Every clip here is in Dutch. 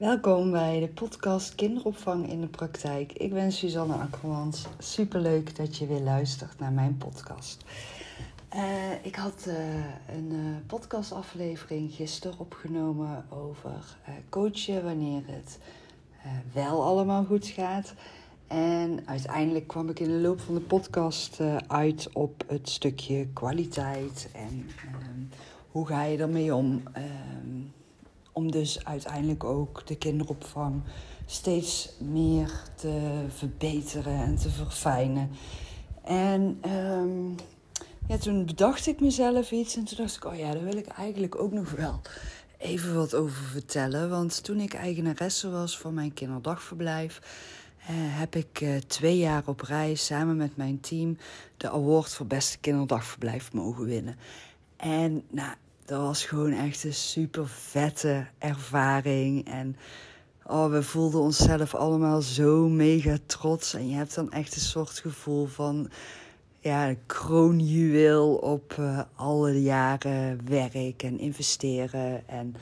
Welkom bij de podcast Kinderopvang in de Praktijk. Ik ben Suzanne Akkermans. Superleuk dat je weer luistert naar mijn podcast. Uh, ik had uh, een uh, podcastaflevering gisteren opgenomen over coachen wanneer het wel allemaal goed gaat. En uiteindelijk kwam ik in de loop van de podcast uit op het stukje kwaliteit en ehm, hoe ga je ermee om. Ehm, om dus uiteindelijk ook de kinderopvang steeds meer te verbeteren en te verfijnen. En um, ja, toen bedacht ik mezelf iets en toen dacht ik, oh ja, daar wil ik eigenlijk ook nog wel even wat over vertellen. Want toen ik eigenaresse was van mijn kinderdagverblijf, eh, heb ik eh, twee jaar op reis samen met mijn team de award voor beste kinderdagverblijf mogen winnen. En nou, dat was gewoon echt een super vette ervaring. En oh, we voelden onszelf allemaal zo mega trots. En je hebt dan echt een soort gevoel van ja, kroonjuweel op uh, alle jaren werk en investeren. En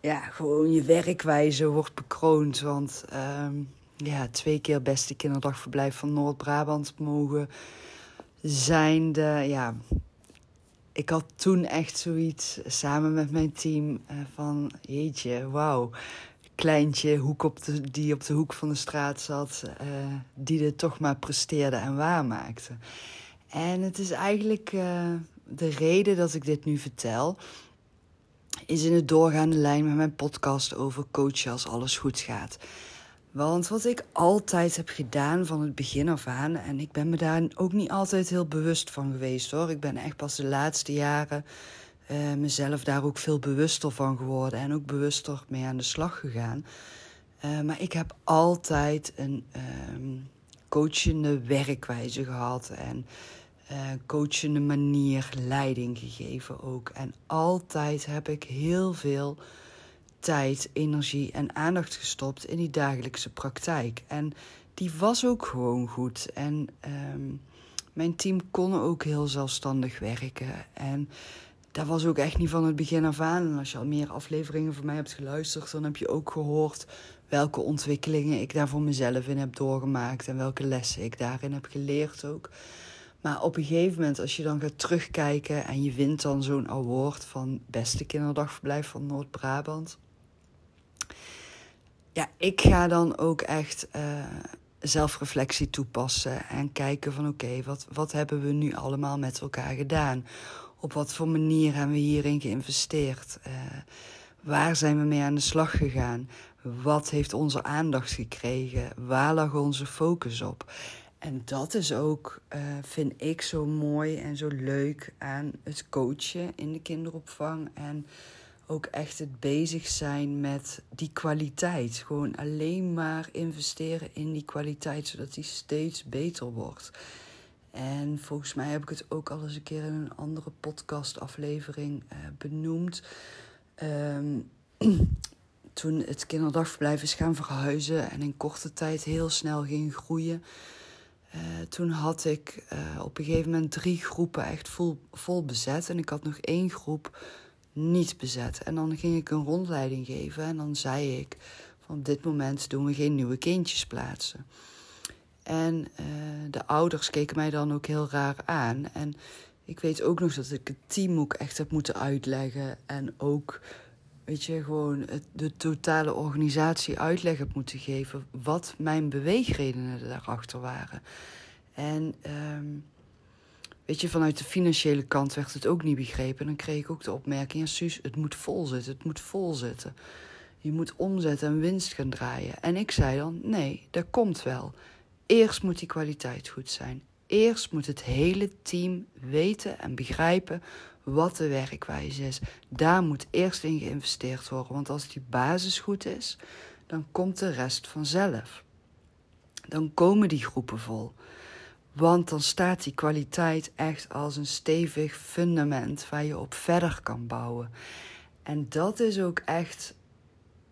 ja, gewoon je werkwijze wordt bekroond. Want um, ja, twee keer beste kinderdagverblijf van Noord-Brabant mogen zijn. De, ja, ik had toen echt zoiets samen met mijn team uh, van jeetje, wauw. Kleintje hoek op die op de hoek van de straat zat, uh, die het toch maar presteerde en waarmaakte. En het is eigenlijk de reden dat ik dit nu vertel, is in het doorgaande lijn met mijn podcast over coachen als alles goed gaat. Want wat ik altijd heb gedaan van het begin af aan, en ik ben me daar ook niet altijd heel bewust van geweest hoor. Ik ben echt pas de laatste jaren uh, mezelf daar ook veel bewuster van geworden en ook bewuster mee aan de slag gegaan. Uh, maar ik heb altijd een um, coachende werkwijze gehad en uh, coachende manier leiding gegeven ook. En altijd heb ik heel veel tijd, energie en aandacht gestopt in die dagelijkse praktijk. En die was ook gewoon goed. En um, mijn team kon ook heel zelfstandig werken. En dat was ook echt niet van het begin af aan. En als je al meer afleveringen van mij hebt geluisterd, dan heb je ook gehoord welke ontwikkelingen ik daar voor mezelf in heb doorgemaakt en welke lessen ik daarin heb geleerd ook. Maar op een gegeven moment, als je dan gaat terugkijken en je wint dan zo'n award van beste kinderdagverblijf van Noord-Brabant ja, ik ga dan ook echt uh, zelfreflectie toepassen en kijken van oké, wat, wat hebben we nu allemaal met elkaar gedaan? Op wat voor manier hebben we hierin geïnvesteerd? Uh, waar zijn we mee aan de slag gegaan? Wat heeft onze aandacht gekregen? Waar lag onze focus op? En dat is ook, uh, vind ik, zo mooi en zo leuk aan het coachen in de kinderopvang. En ook echt het bezig zijn met die kwaliteit. Gewoon alleen maar investeren in die kwaliteit, zodat die steeds beter wordt. En volgens mij heb ik het ook al eens een keer in een andere podcastaflevering uh, benoemd. Um, toen het kinderdagverblijf is gaan verhuizen en in korte tijd heel snel ging groeien. Uh, toen had ik uh, op een gegeven moment drie groepen echt vol, vol bezet. En ik had nog één groep niet bezet. En dan ging ik een rondleiding geven en dan zei ik: van dit moment doen we geen nieuwe kindjes plaatsen. En uh, de ouders keken mij dan ook heel raar aan. En ik weet ook nog dat ik het team ook echt heb moeten uitleggen. En ook, weet je, gewoon het, de totale organisatie uitleg heb moeten geven. Wat mijn beweegredenen daarachter waren. En. Um, Weet je, vanuit de financiële kant werd het ook niet begrepen. En dan kreeg ik ook de opmerking: ja, Suus, het moet vol zitten, het moet vol zitten. Je moet omzet en winst gaan draaien. En ik zei dan: nee, dat komt wel. Eerst moet die kwaliteit goed zijn. Eerst moet het hele team weten en begrijpen wat de werkwijze is. Daar moet eerst in geïnvesteerd worden. Want als die basis goed is, dan komt de rest vanzelf. Dan komen die groepen vol. Want dan staat die kwaliteit echt als een stevig fundament waar je op verder kan bouwen. En dat is ook echt,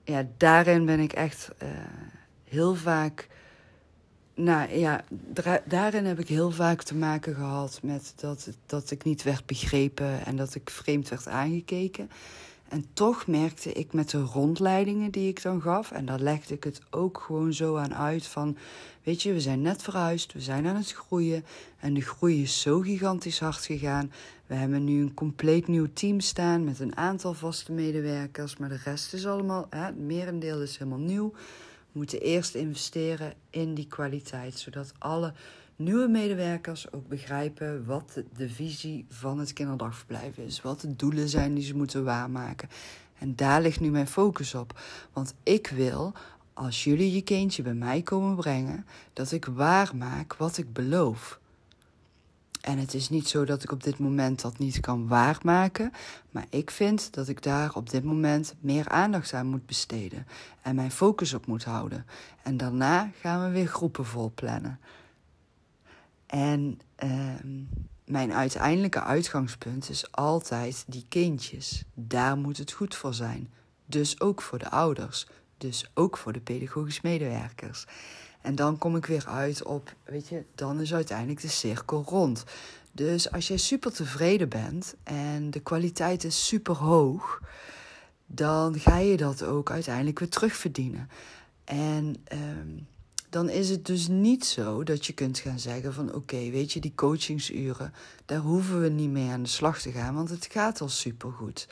ja, daarin ben ik echt uh, heel vaak. Nou ja, daarin heb ik heel vaak te maken gehad met dat, dat ik niet werd begrepen en dat ik vreemd werd aangekeken. En toch merkte ik met de rondleidingen die ik dan gaf, en daar legde ik het ook gewoon zo aan uit van, weet je, we zijn net verhuisd, we zijn aan het groeien en de groei is zo gigantisch hard gegaan. We hebben nu een compleet nieuw team staan met een aantal vaste medewerkers, maar de rest is allemaal, hè, het merendeel is helemaal nieuw. We moeten eerst investeren in die kwaliteit, zodat alle nieuwe medewerkers ook begrijpen wat de visie van het kinderdagverblijf is. Wat de doelen zijn die ze moeten waarmaken. En daar ligt nu mijn focus op. Want ik wil, als jullie je kindje bij mij komen brengen, dat ik waarmaak wat ik beloof. En het is niet zo dat ik op dit moment dat niet kan waarmaken, maar ik vind dat ik daar op dit moment meer aandacht aan moet besteden en mijn focus op moet houden. En daarna gaan we weer groepen vol plannen. En ehm, mijn uiteindelijke uitgangspunt is altijd die kindjes. Daar moet het goed voor zijn. Dus ook voor de ouders. Dus ook voor de pedagogisch medewerkers. En dan kom ik weer uit op, weet je, dan is uiteindelijk de cirkel rond. Dus als jij super tevreden bent en de kwaliteit is super hoog, dan ga je dat ook uiteindelijk weer terugverdienen. En um, dan is het dus niet zo dat je kunt gaan zeggen van oké, weet je, die coachingsuren, daar hoeven we niet mee aan de slag te gaan, want het gaat al supergoed.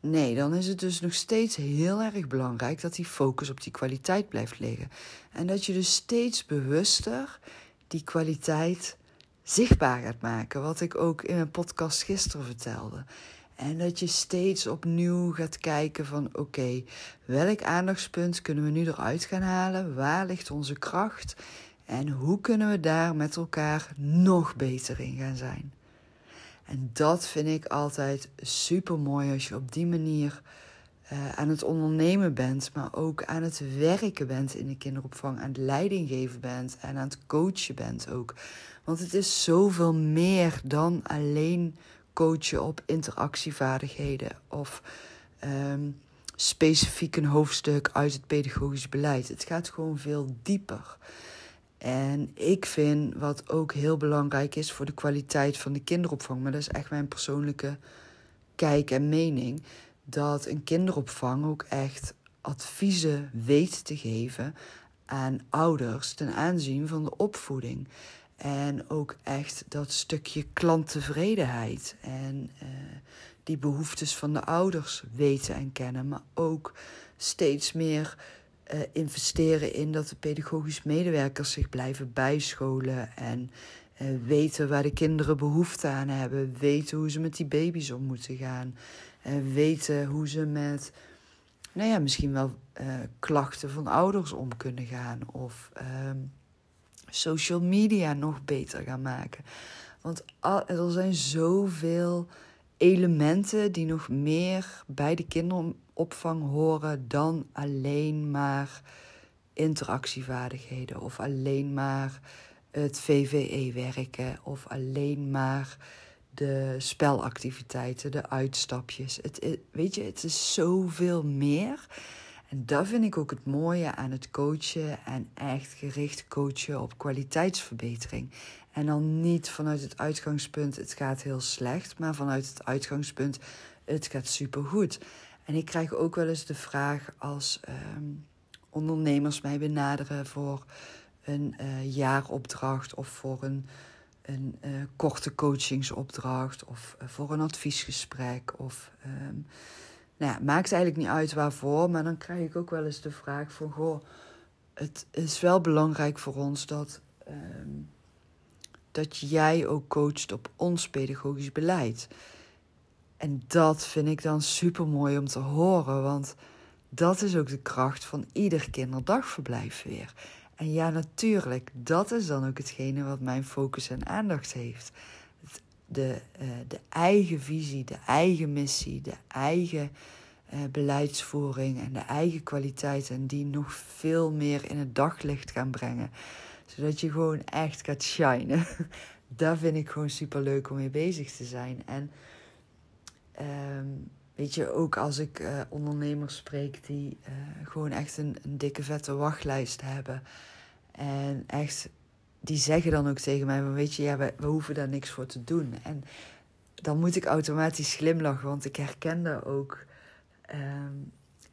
Nee, dan is het dus nog steeds heel erg belangrijk dat die focus op die kwaliteit blijft liggen. En dat je dus steeds bewuster die kwaliteit zichtbaar gaat maken. Wat ik ook in mijn podcast gisteren vertelde. En dat je steeds opnieuw gaat kijken van oké, welk aandachtspunt kunnen we nu eruit gaan halen? Waar ligt onze kracht? En hoe kunnen we daar met elkaar nog beter in gaan zijn? En dat vind ik altijd super mooi als je op die manier uh, aan het ondernemen bent, maar ook aan het werken bent in de kinderopvang, aan het leidinggeven bent en aan het coachen bent ook. Want het is zoveel meer dan alleen coachen op interactievaardigheden of um, specifiek een hoofdstuk uit het pedagogisch beleid. Het gaat gewoon veel dieper. En ik vind wat ook heel belangrijk is voor de kwaliteit van de kinderopvang, maar dat is echt mijn persoonlijke kijk en mening, dat een kinderopvang ook echt adviezen weet te geven aan ouders ten aanzien van de opvoeding. En ook echt dat stukje klanttevredenheid en uh, die behoeftes van de ouders weten en kennen, maar ook steeds meer uh, investeren in dat de pedagogisch medewerkers zich blijven bijscholen en uh, weten waar de kinderen behoefte aan hebben, weten hoe ze met die baby's om moeten gaan, en weten hoe ze met, nou ja, misschien wel klachten van ouders om kunnen gaan of. Ehm, social media nog beter gaan maken. Want er zijn zoveel elementen die nog meer bij de kinderopvang horen dan alleen maar interactievaardigheden of alleen maar het VVE werken of alleen maar de spelactiviteiten, de uitstapjes. Het, weet je, het is zoveel meer. En dat vind ik ook het mooie aan het coachen en echt gericht coachen op kwaliteitsverbetering. En dan niet vanuit het uitgangspunt het gaat heel slecht, maar vanuit het uitgangspunt het gaat supergoed. En ik krijg ook wel eens de vraag als um, ondernemers mij benaderen voor een uh, jaaropdracht of voor een, een uh, korte coachingsopdracht of uh, voor een adviesgesprek of um, nou ja, maakt eigenlijk niet uit waarvoor, maar dan krijg ik ook wel eens de vraag van, goh, het is wel belangrijk voor ons dat, um, dat jij ook coacht op ons pedagogisch beleid. En dat vind ik dan super mooi om te horen, want dat is ook de kracht van ieder kinderdagverblijf weer. En ja, natuurlijk, dat is dan ook hetgene wat mijn focus en aandacht heeft de, uh, de eigen visie, de eigen missie, de eigen uh, beleidsvoering en de eigen kwaliteiten en die nog veel meer in het daglicht gaan brengen. Zodat je gewoon echt gaat shinen. Daar vind ik gewoon super leuk om mee bezig te zijn. En um, weet je, ook als ik uh, ondernemers spreek die gewoon echt een dikke vette wachtlijst hebben. En echt die zeggen dan ook tegen mij: Weet je, ja, we, we hoeven daar niks voor te doen. En dan moet ik automatisch glimlachen, want ik herken daar ook ehm,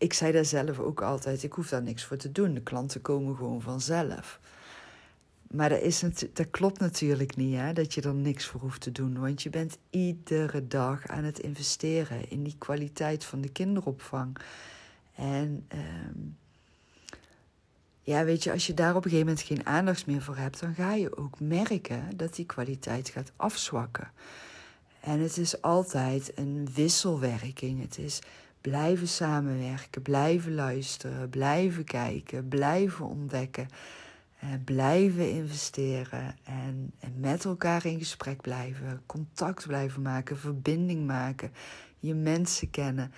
ik zei daar zelf ook altijd: ik hoef daar niks voor te doen. De klanten komen gewoon vanzelf. Maar dat, is, klopt natuurlijk niet, hè, dat je er niks voor hoeft te doen. Want je bent iedere dag aan het investeren in die kwaliteit van de kinderopvang. En ehm, ja, weet je, als je daar op een gegeven moment geen aandacht meer voor hebt, dan ga je ook merken dat die kwaliteit gaat afzwakken. En het is altijd een wisselwerking. Het is blijven samenwerken, blijven luisteren, blijven kijken, blijven ontdekken, eh, blijven investeren en, en met elkaar in gesprek blijven, contact blijven maken, verbinding maken, je mensen kennen.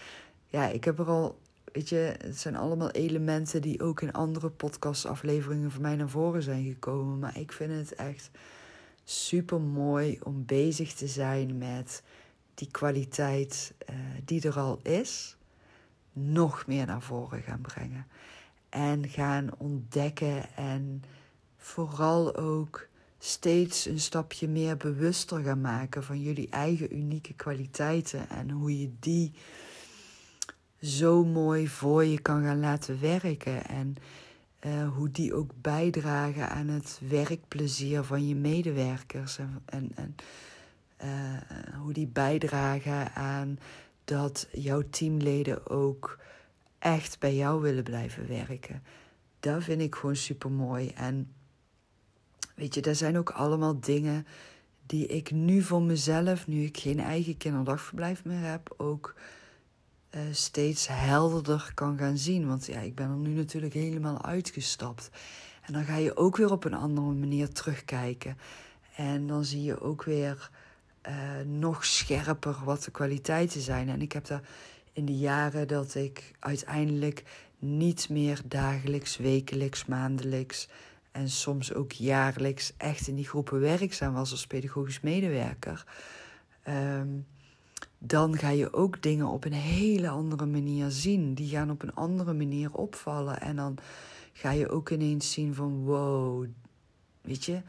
Ja, ik heb er al weet je, het zijn allemaal elementen die ook in andere podcastafleveringen van mij naar voren zijn gekomen. Maar ik vind het echt super mooi om bezig te zijn met die kwaliteit uh, die er al is, nog meer naar voren gaan brengen. En gaan ontdekken en vooral ook steeds een stapje meer bewuster gaan maken van jullie eigen unieke kwaliteiten en hoe je die zo mooi voor je kan gaan laten werken. En uh, hoe die ook bijdragen aan het werkplezier van je medewerkers. En, en, en uh, hoe die bijdragen aan dat jouw teamleden ook echt bij jou willen blijven werken. Dat vind ik gewoon super mooi. En weet je, dat zijn ook allemaal dingen die ik nu voor mezelf, nu ik geen eigen kinderdagverblijf meer heb, ook uh, steeds helderder kan gaan zien. Want ja, ik ben er nu natuurlijk helemaal uitgestapt. En dan ga je ook weer op een andere manier terugkijken. En dan zie je ook weer uh, nog scherper wat de kwaliteiten zijn. En ik heb daar in de jaren dat ik uiteindelijk niet meer dagelijks, wekelijks, maandelijks en soms ook jaarlijks echt in die groepen werkzaam was als pedagogisch medewerker. Um, dan ga je ook dingen op een hele andere manier zien. Die gaan op een andere manier opvallen. En dan ga je ook ineens zien van wow, weet je,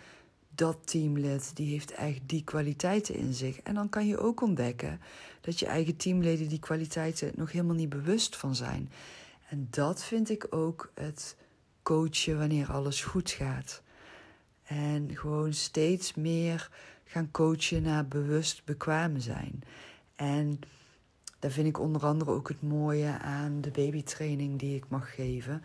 dat teamlid die heeft echt die kwaliteiten in zich. En dan kan je ook ontdekken dat je eigen teamleden die kwaliteiten nog helemaal niet bewust van zijn. En dat vind ik ook het coachen wanneer alles goed gaat. En gewoon steeds meer gaan coachen naar bewust bekwamen zijn. En daar vind ik onder andere ook het mooie aan de babytraining die ik mag geven.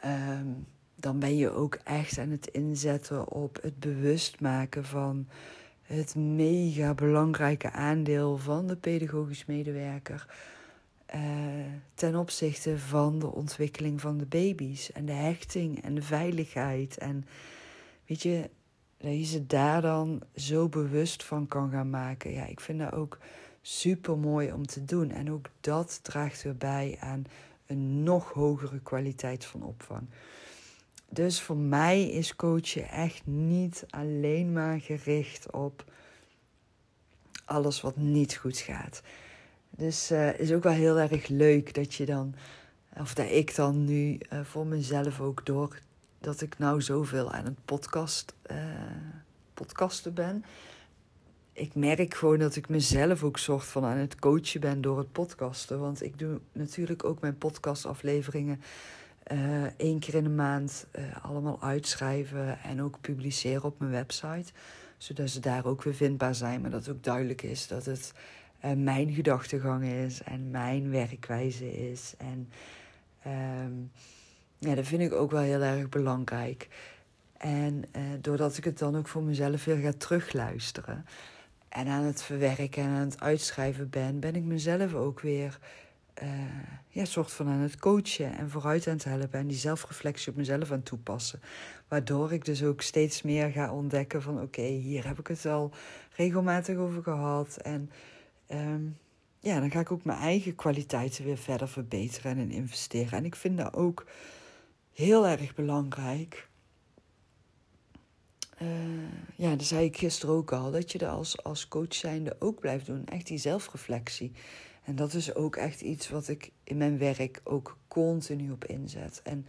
Ehm, dan ben je ook echt aan het inzetten op het bewust maken van het mega belangrijke aandeel van de pedagogisch medewerker. Uh, ten opzichte van de ontwikkeling van de baby's en de hechting en de veiligheid. En weet je, dat je ze daar dan zo bewust van kan gaan maken. Ja, ik vind dat ook super mooi om te doen. En ook dat draagt weer bij aan een nog hogere kwaliteit van opvang. Dus voor mij is coachen echt niet alleen maar gericht op alles wat niet goed gaat. Dus uh, is ook wel heel erg leuk dat je dan, of dat ik dan nu uh, voor mezelf ook door dat ik nou zoveel aan het podcast, uh, podcasten ben ik merk gewoon dat ik mezelf ook soort van aan het coachen ben door het podcasten. Want ik doe natuurlijk ook mijn podcastafleveringen uh, één keer in de maand uh, allemaal uitschrijven en ook publiceren op mijn website. Zodat ze daar ook weer vindbaar zijn, maar dat ook duidelijk is dat het uh, mijn gedachtegang is en mijn werkwijze is. En um, ja, dat vind ik ook wel heel erg belangrijk. En doordat ik het dan ook voor mezelf weer ga terugluisteren en aan het verwerken en aan het uitschrijven ben, ben ik mezelf ook weer uh, ja, soort van aan het coachen en vooruit aan het helpen en die zelfreflectie op mezelf aan toepassen. Waardoor ik dus ook steeds meer ga ontdekken van oké, hier heb ik het al regelmatig over gehad. En um, ja, dan ga ik ook mijn eigen kwaliteiten weer verder verbeteren en investeren. En ik vind dat ook heel erg belangrijk uh, ja, dat zei ik gisteren ook al, dat je er als, als coach zijnde ook blijft doen. Echt die zelfreflectie. En dat is ook echt iets wat ik in mijn werk ook continu op inzet. En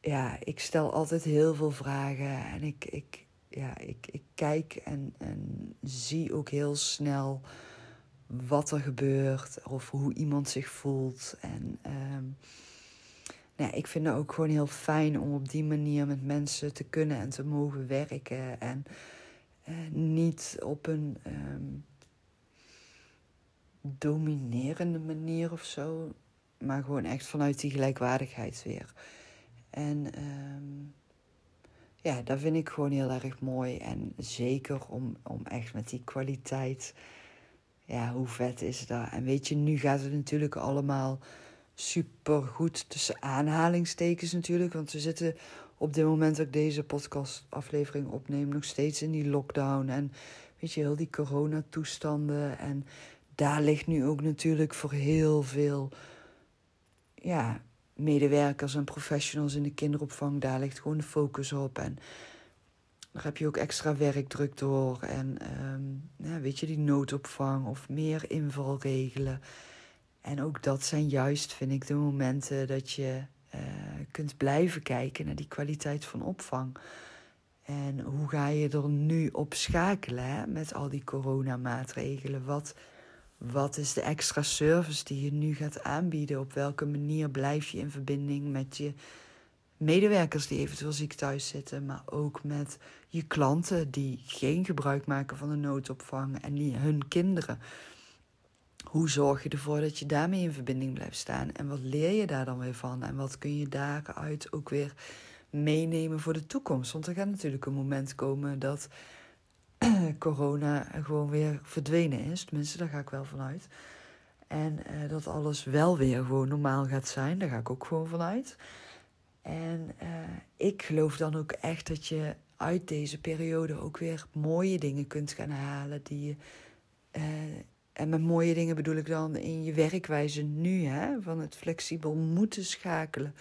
ja, ik stel altijd heel veel vragen en ik, ik, ja, ik, ik kijk en, en zie ook heel snel wat er gebeurt of hoe iemand zich voelt. En ehm, nou ik vind het ook gewoon heel fijn om op die manier met mensen te kunnen en te mogen werken. En uh, niet op een um, dominerende manier of zo, maar gewoon echt vanuit die gelijkwaardigheid weer. En um, ja, dat vind ik gewoon heel erg mooi. En zeker om, om echt met die kwaliteit. Ja, hoe vet is dat? En weet je, nu gaat het natuurlijk allemaal super goed tussen aanhalingstekens natuurlijk. Want we zitten op dit moment dat ik deze podcastaflevering opneem nog steeds in die lockdown. En weet je, heel die coronatoestanden. En daar ligt nu ook natuurlijk voor heel veel ja, medewerkers en professionals in de kinderopvang, daar ligt gewoon de focus op. En daar heb je ook extra werkdruk door. En um, ja, weet je, die noodopvang of meer invalregelen. En ook dat zijn juist, vind ik, de momenten dat je uh, kunt blijven kijken naar die kwaliteit van opvang. En hoe ga je er nu op schakelen hè, met al die coronamaatregelen? Wat wat is de extra service die je nu gaat aanbieden? Op welke manier blijf je in verbinding met je medewerkers die eventueel ziek thuis zitten, maar ook met je klanten die geen gebruik maken van de noodopvang en die, hun kinderen? Hoe zorg je ervoor dat je daarmee in verbinding blijft staan? En wat leer je daar dan weer van? En wat kun je daaruit ook weer meenemen voor de toekomst? Want er gaat natuurlijk een moment komen dat corona gewoon weer verdwenen is. Tenminste, daar ga ik wel vanuit. En uh, dat alles wel weer gewoon normaal gaat zijn. Daar ga ik ook gewoon vanuit. En uh, ik geloof dan ook echt dat je uit deze periode ook weer mooie dingen kunt gaan halen. Die je, uh, en met mooie dingen bedoel ik dan in je werkwijze nu. Hè, van het flexibel moeten schakelen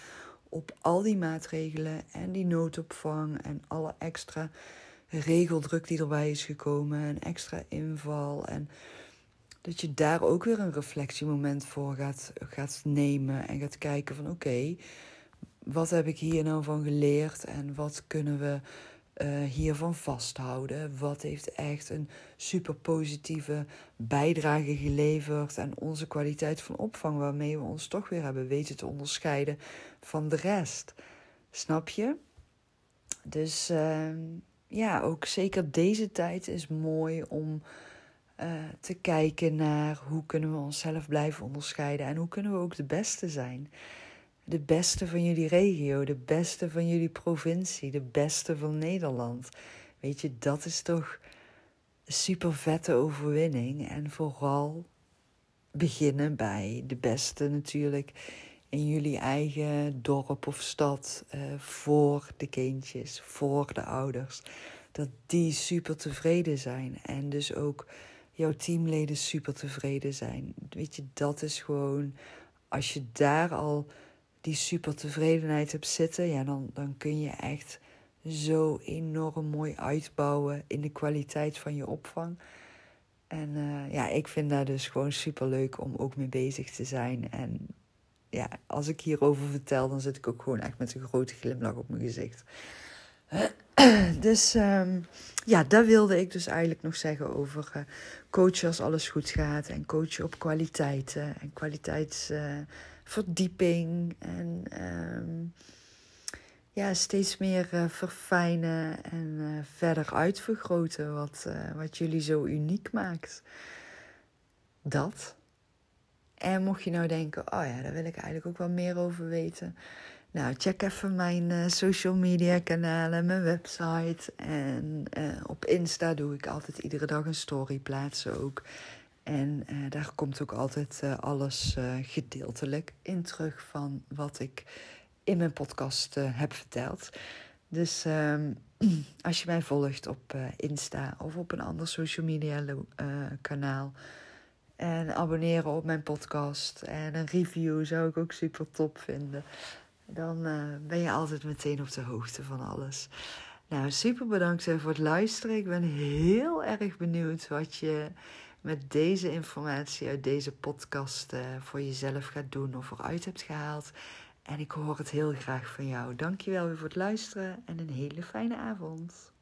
op al die maatregelen en die noodopvang en alle extra regeldruk die erbij is gekomen, een extra inval. En dat je daar ook weer een reflectiemoment voor gaat, gaat nemen en gaat kijken van oké, wat heb ik hier nou van geleerd en wat kunnen we uh, hiervan vasthouden? Wat heeft echt een super positieve bijdrage geleverd aan onze kwaliteit van opvang, waarmee we ons toch weer hebben weten te onderscheiden van de rest? Snap je? Dus uh, ja, ook zeker deze tijd is mooi om uh, te kijken naar hoe kunnen we onszelf blijven onderscheiden en hoe kunnen we ook de beste zijn. De beste van jullie regio, de beste van jullie provincie, de beste van Nederland. Weet je, dat is toch een super vette overwinning. En vooral beginnen bij de beste natuurlijk in jullie eigen dorp of stad uh, voor de kindjes, voor de ouders. Dat die super tevreden zijn en dus ook jouw teamleden super tevreden zijn. Weet je, dat is gewoon, als je daar al die super tevredenheid hebt zitten, ja, dan, dan kun je echt zo enorm mooi uitbouwen in de kwaliteit van je opvang. En uh, ja, ik vind dat dus gewoon super leuk om ook mee bezig te zijn. En ja, als ik hierover vertel, dan zit ik ook gewoon echt met een grote glimlach op mijn gezicht. Dus um, ja, dat wilde ik dus eigenlijk nog zeggen over uh, coachen als alles goed gaat. En coachen op kwaliteiten en kwaliteitsverdieping. Uh, en um, ja, steeds meer uh, verfijnen en uh, verder uitvergroten wat, wat jullie zo uniek maakt. Dat. En mocht je nou denken, oh ja, daar wil ik eigenlijk ook wel meer over weten. Nou, check even mijn social media kanalen, mijn website. En op Insta doe ik altijd iedere dag een story plaatsen ook. En uh, daar komt ook altijd alles gedeeltelijk in terug van wat ik in mijn podcast heb verteld. Dus um, als je mij volgt op Insta of op een ander social media kanaal en abonneren op mijn podcast. En een review zou ik ook super top vinden. Dan ben je altijd meteen op de hoogte van alles. Nou, super bedankt voor het luisteren. Ik ben heel erg benieuwd wat je met deze informatie uit deze podcast uh, voor jezelf gaat doen of eruit hebt gehaald. En ik hoor het heel graag van jou. Dankjewel weer voor het luisteren en een hele fijne avond.